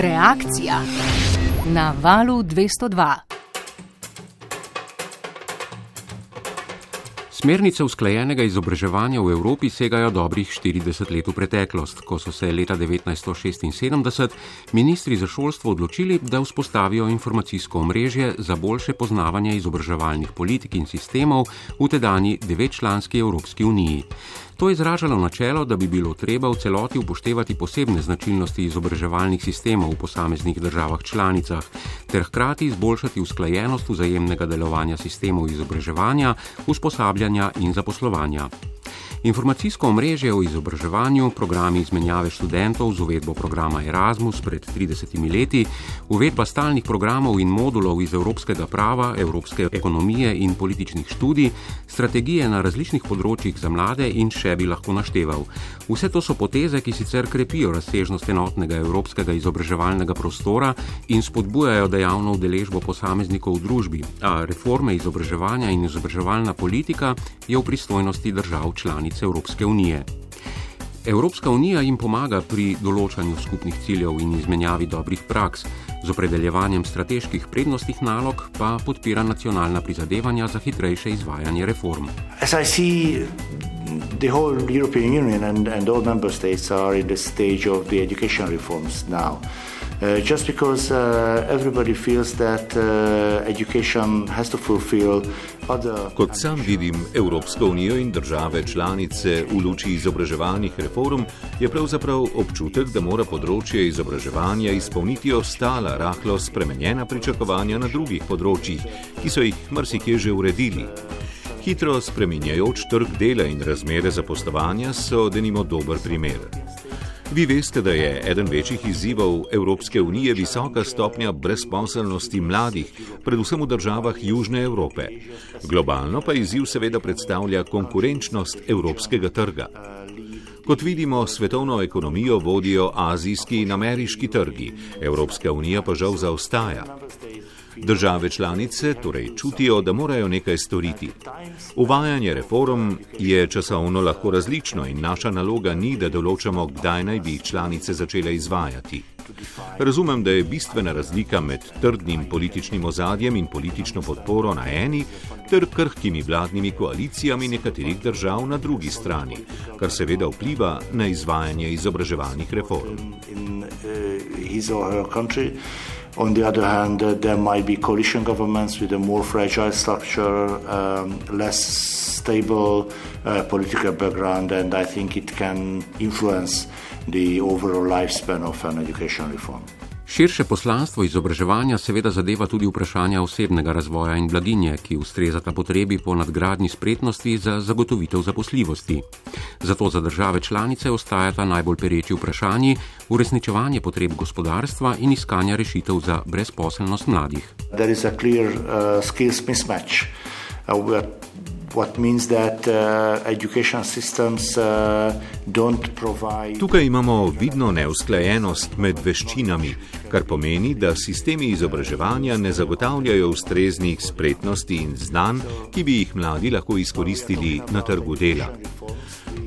Reakcija na valu 202. Smernice usklajenega izobraževanja v Evropi segajo dobrih 40 let v preteklost, ko so se leta 1976 ministri za šolstvo odločili, da vzpostavijo informacijsko omrežje za boljše poznavanje izobraževalnih politik in sistemov v tedajni devetčlanski Evropski uniji. To je izražalo načelo, da bi bilo treba v celoti upoštevati posebne značilnosti izobraževalnih sistemov v posameznih državah članicah, ter hkrati izboljšati usklajenost vzajemnega delovanja sistemov izobraževanja, usposabljanja in zaposlovanja. Informacijsko omrežje o izobraževanju, programi izmenjave študentov z uvedbo programa Erasmus pred 30 leti, uvedba stalnih programov in modulov iz evropskega prava, evropske ekonomije in političnih študij, strategije na različnih področjih za mlade in še bi lahko našteval. Vse to so poteze, ki sicer krepijo razsežnost enotnega evropskega izobraževalnega prostora in spodbujajo dejavno udeležbo posameznikov v družbi, a reforme izobraževanja in izobraževalna politika je v pristojnosti držav članic članice Evropske unije. Evropska unija jim pomaga pri določanju skupnih ciljev in izmenjavi dobrih praks, z opredeljevanjem strateških prednostnih nalog pa podpira nacionalna prizadevanja za hitrejše izvajanje reform. The whole European Union and, and all member states are in the stage of the education reforms now. Uh, just because uh, everybody feels that uh, education has to fulfill. Kot sam vidim Evropsko unijo in države članice v luči izobraževalnih reform, je pravzaprav občutek, da mora področje izobraževanja izpolniti ostala rahlo spremenjena pričakovanja na drugih področjih, ki so jih marsikje že uredili. Hitro spreminjajoč trg dela in razmere zaposlovanja so denimo dober primer. Vi veste, da je eden večjih izzivov Evropske unije visoka stopnja brezposelnosti mladih, predvsem v državah Južne Evrope. Globalno pa izziv seveda predstavlja konkurenčnost evropskega trga. Kot vidimo, svetovno ekonomijo vodijo azijski in ameriški trgi, Evropska unija pa žal zaostaja. Države članice torej čutijo, da morajo nekaj storiti. Uvajanje reform je časovno lahko različno in naša naloga ni, da določamo, kdaj naj bi članice začele izvajati. Razumem, da je bistvena razlika med trdnim političnim ozadjem in politično podporo na eni ter krhkimi vladnimi koalicijami nekaterih držav na drugi strani, kar seveda vpliva na izvajanje izobraževalnih reform. In, uh, On the other hand, uh, there might be coalition governments with a more fragile structure, um, less stable uh, political background, and I think it can influence the overall lifespan of an education reform. Širše poslanstvo izobraževanja seveda zadeva tudi vprašanja osebnega razvoja in blaginje, ki ustrezata potrebi po nadgradnji spretnosti za zagotovitev zaposljivosti. Zato za države članice ostajata najbolj pereči vprašanji uresničevanje potreb gospodarstva in iskanja rešitev za brezposelnost mladih. what means that uh, education systems uh. Tukaj imamo vidno neusklajenost med veščinami, kar pomeni, da sistemi izobraževanja ne zagotavljajo ustreznih spretnosti in znanj, ki bi jih mladi lahko izkoristili na trgu dela.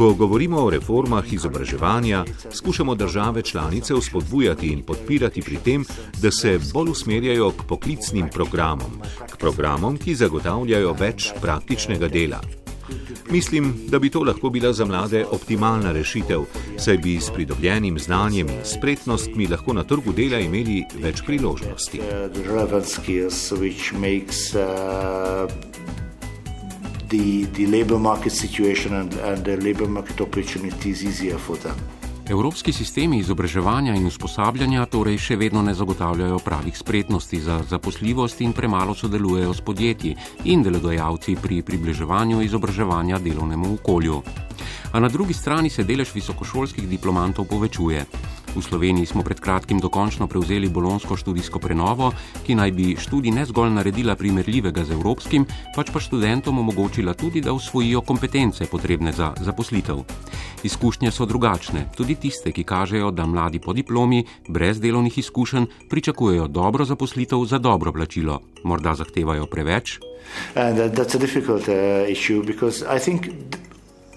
Ko govorimo o reformah izobraževanja, skušamo države članice vzpodbujati in podpirati pri tem, da se bolj usmerjajo k poklicnim programom, k programom, ki zagotavljajo več praktičnega dela. Mislim, da bi to lahko bila za mlade optimalna rešitev, saj bi s pridobljenim znanjem in spretnostmi lahko na trgu dela imeli več priložnosti the, the labor market situation and, and the labor market opportunities easier for them. Evropski sistemi izobraževanja in usposabljanja torej še vedno ne zagotavljajo pravih spretnosti za zaposljivost in premalo sodelujejo s podjetji in delodajalci pri približevanju izobraževanja delovnemu okolju. A na drugi strani se delež visokošolskih diplomantov povečuje. V Sloveniji smo pred kratkim dokončno prevzeli bolonsko študijsko prenovo, ki naj bi študij ne zgolj naredila primerljivega z evropskim, pač pa študentom omogočila tudi, da usvojijo kompetence potrebne za zaposlitev. Izkušnje so drugačne, tudi tiste, ki kažejo, da mladi po diplomi, brez delovnih izkušenj, pričakujejo dobro zaposlitev za dobro plačilo. Morda zahtevajo preveč? Uh, that,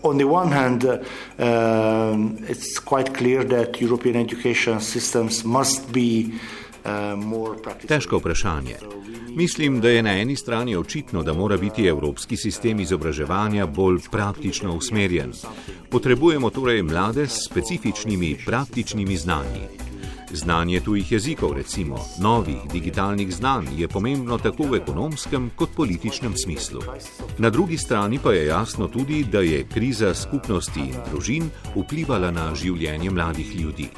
on the one hand, uh, um, it's quite clear that European education systems must be uh, more practical. Težko vprašanje. Mislim, da je na eni strani očitno, da mora biti evropski sistem izobraževanja bolj praktično usmerjen. Potrebujemo torej mlade s specifičnimi praktičnimi znanji. Znanje tujih jezikov, recimo novih digitalnih znanj, je pomembno tako v ekonomskem kot političnem smislu. Na drugi strani pa je jasno tudi, da je kriza skupnosti in družin vplivala na življenje mladih ljudi.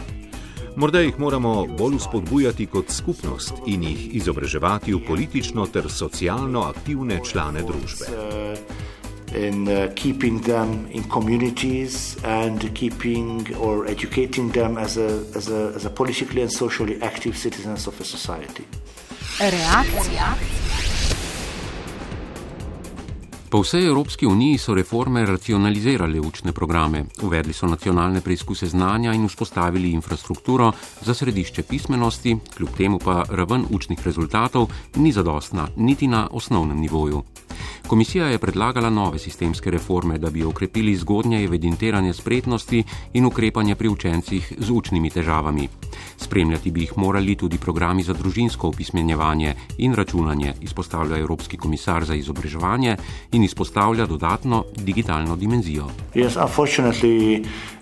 Morda jih moramo bolj spodbujati kot skupnost in jih izobraževati v politično ter socialno aktivne člane družbe. In uh, keeping them in communities and keeping or educating them as a, as a, as a politically and socially active citizens of a society. Reakcija. Po vsej Evropski uniji so reforme racionalizirale učne programe, uvedli so nacionalne preizkuse znanja in vzpostavili infrastrukturo za središče pismenosti, kljub temu pa raven učnih rezultatov ni zadostna niti na osnovnem nivoju. Komisija je predlagala nove sistemske reforme, da bi okrepili zgodnje evidentiranje spretnosti in ukrepanje pri učencih z učnimi težavami. Spremljati bi jih morali tudi programi za družinsko opismenjevanje in računanje, izpostavlja Evropski komisar za izobraževanje in izpostavlja dodatno digitalno dimenzijo. Yes,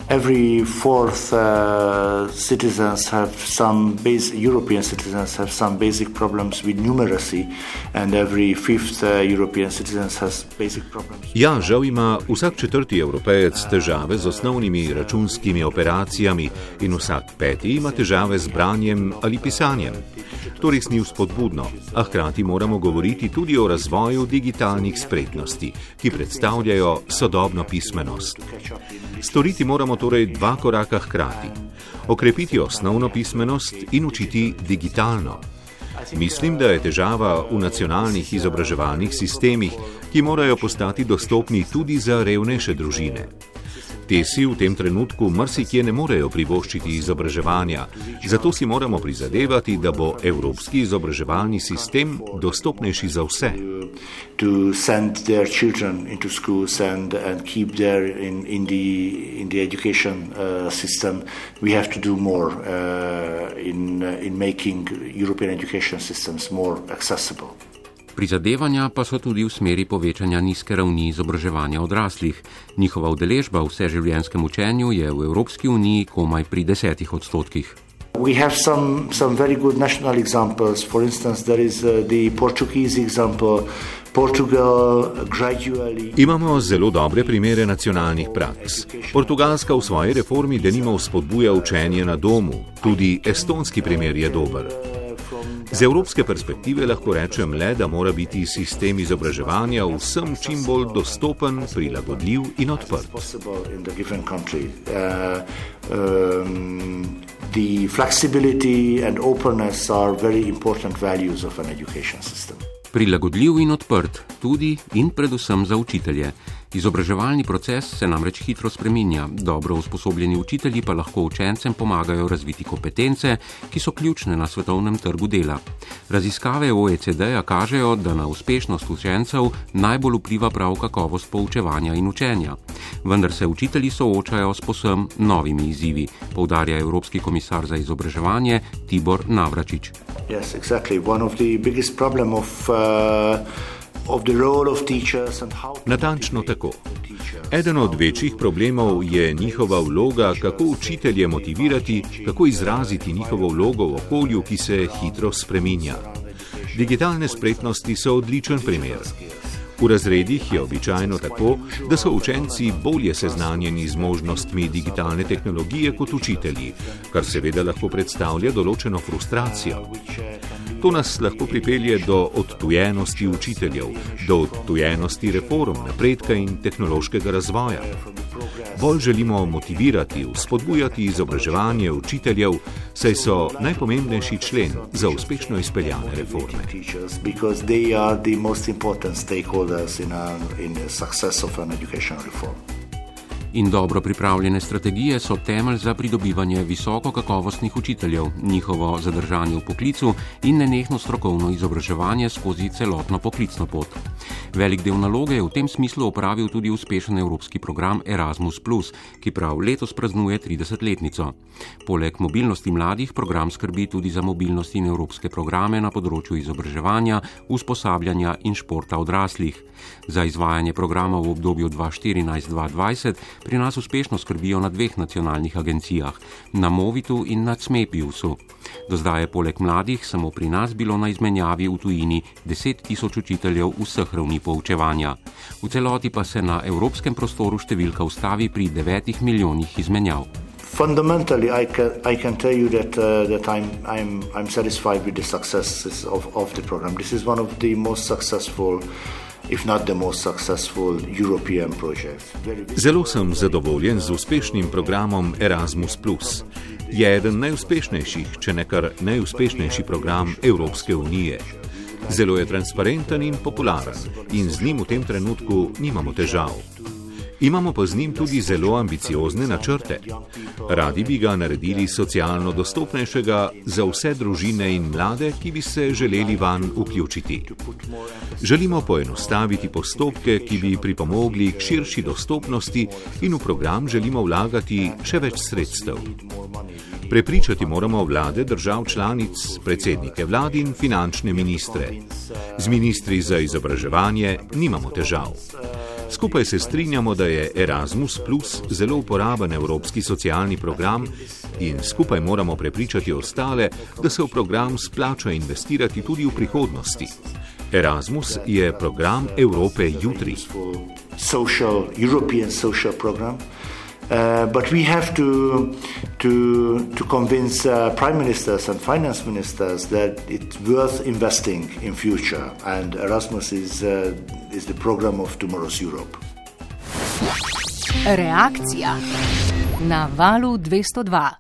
every fourth uh, citizens have some basic European citizens have some basic problems with numeracy and every fifth uh, European citizens has basic problems. Ja, žal ima vsak četrti evropejec težave z osnovnimi računskimi operacijami in vsak peti ima težave z branjem ali pisanjem. To res ni vzpodbudno, a hkrati moramo govoriti tudi o razvoju digitalnih spretnosti, ki predstavljajo sodobno pismenost. Storiti moramo torej dva koraka hkrati: okrepiti osnovno pismenost in učiti digitalno. Mislim, da je težava v nacionalnih izobraževalnih sistemih, ki morajo postati dostopni tudi za revnejše družine. Te si v tem trenutku mrsikje ne morejo privoščiti izobraževanja, zato si moramo prizadevati, da bo evropski izobraževalni sistem dostopnejši za vse. And, and keep them in, in, the, in the education uh, system, we have to do more uh, in, uh, in making European education systems more accessible. Prizadevanja pa so tudi v smeri povečanja nizke ravni izobraževanja odraslih. Njihova udeležba v vseživljenjskem učenju je v Evropski uniji komaj pri desetih odstotkih. We have some, some very good national examples. For instance, there is uh, the Portuguese example. Gradually... Imamo zelo dobre primere nacionalnih praks. Portugalska v svoji reformi denimo spodbuja učenje na domu, tudi estonski primer je dober. Z evropske perspektive lahko rečem le, da mora biti sistem izobraževanja vsem čim bolj dostopen, prilagodljiv in odprt. The flexibility and openness are very important values of an education system prilagodljiv in odprt tudi in predvsem za učitelje. Izobraževalni proces se namreč hitro spreminja, dobro usposobljeni učitelji pa lahko učencem pomagajo razviti kompetence, ki so ključne na svetovnem trgu dela. Raziskave OECD-ja kažejo, da na uspešnost učencev najbolj vpliva prav kakovost poučevanja in učenja. Vendar se učitelji soočajo s posem novimi izzivi, poudarja Evropski komisar za izobraževanje Tibor Navračič. Yes, exactly. Natančno tako. Eden od večjih problemov je njihova vloga, kako učitelje motivirati, kako izraziti njihovo vlogo v okolju, ki se hitro spreminja. Digitalne spretnosti so odličen primer. V razredih je običajno tako, da so učenci bolje seznanjeni z možnostmi digitalne tehnologije kot učitelji, kar seveda lahko predstavlja določeno frustracijo. To nas lahko pripelje do odtujenosti učiteljev, do odtujenosti reform, napredka in tehnološkega razvoja. Bolj želimo motivirati, spodbujati izobraževanje učiteljev, saj so najpomembnejši člen za uspešno izpeljane reforme. In dobro pripravljene strategije so temelj za pridobivanje visoko kakovostnih učiteljev, njihovo zadržanje v poklicu in nenehno strokovno izobraževanje skozi celotno poklicno pot. Velik del naloge je v tem smislu opravil tudi uspešen evropski program Erasmus, ki prav letos praznuje 30-letnico. Poleg mobilnosti mladih program skrbi tudi za mobilnost in evropske programe na področju izobraževanja, usposabljanja in športa odraslih. Za izvajanje programa v obdobju 2014-2020 pri nas uspešno skrbijo na dveh nacionalnih agencijah, na Movitu in na Cmepiusu. Do zdaj je poleg mladih samo pri nas bilo na izmenjavi v tujini 10 tisoč učiteljev vseh ravni poučevanja. V celoti pa se na evropskem prostoru številka ustavi pri 9 milijonih izmenjav. Fundamentally, I can, I can tell you that, uh, that I'm, I'm, I'm satisfied with the success of, of the program. This is one of the most successful Zelo sem zadovoljen z uspešnim programom Erasmus. Je eden najuspešnejših, če ne kar najuspešnejši program Evropske unije. Zelo je transparenten in popularen in z njim v tem trenutku nimamo težav. Imamo pa z njim tudi zelo ambiciozne načrte. Radi bi ga naredili socialno dostopnejšega za vse družine in mlade, ki bi se želeli van vključiti. Želimo poenostaviti postopke, ki bi pripomogli k širši dostopnosti in v program želimo vlagati še več sredstev. Prepričati moramo vlade držav članic, predsednike vlad in finančne ministre. Z ministri za izobraževanje nimamo težav. Skupaj se strinjamo, da je Erasmus Plus zelo uporaben evropski socialni program in skupaj moramo prepričati ostale, da se v program splača investirati tudi v prihodnosti. Erasmus je program Evrope jutri. Social, European social program. Uh, but we have to, to, to convince uh, prime ministers and finance ministers that it's worth investing in future. And Erasmus is, uh, is the program of tomorrow's Europe. Reakcija na valu 202.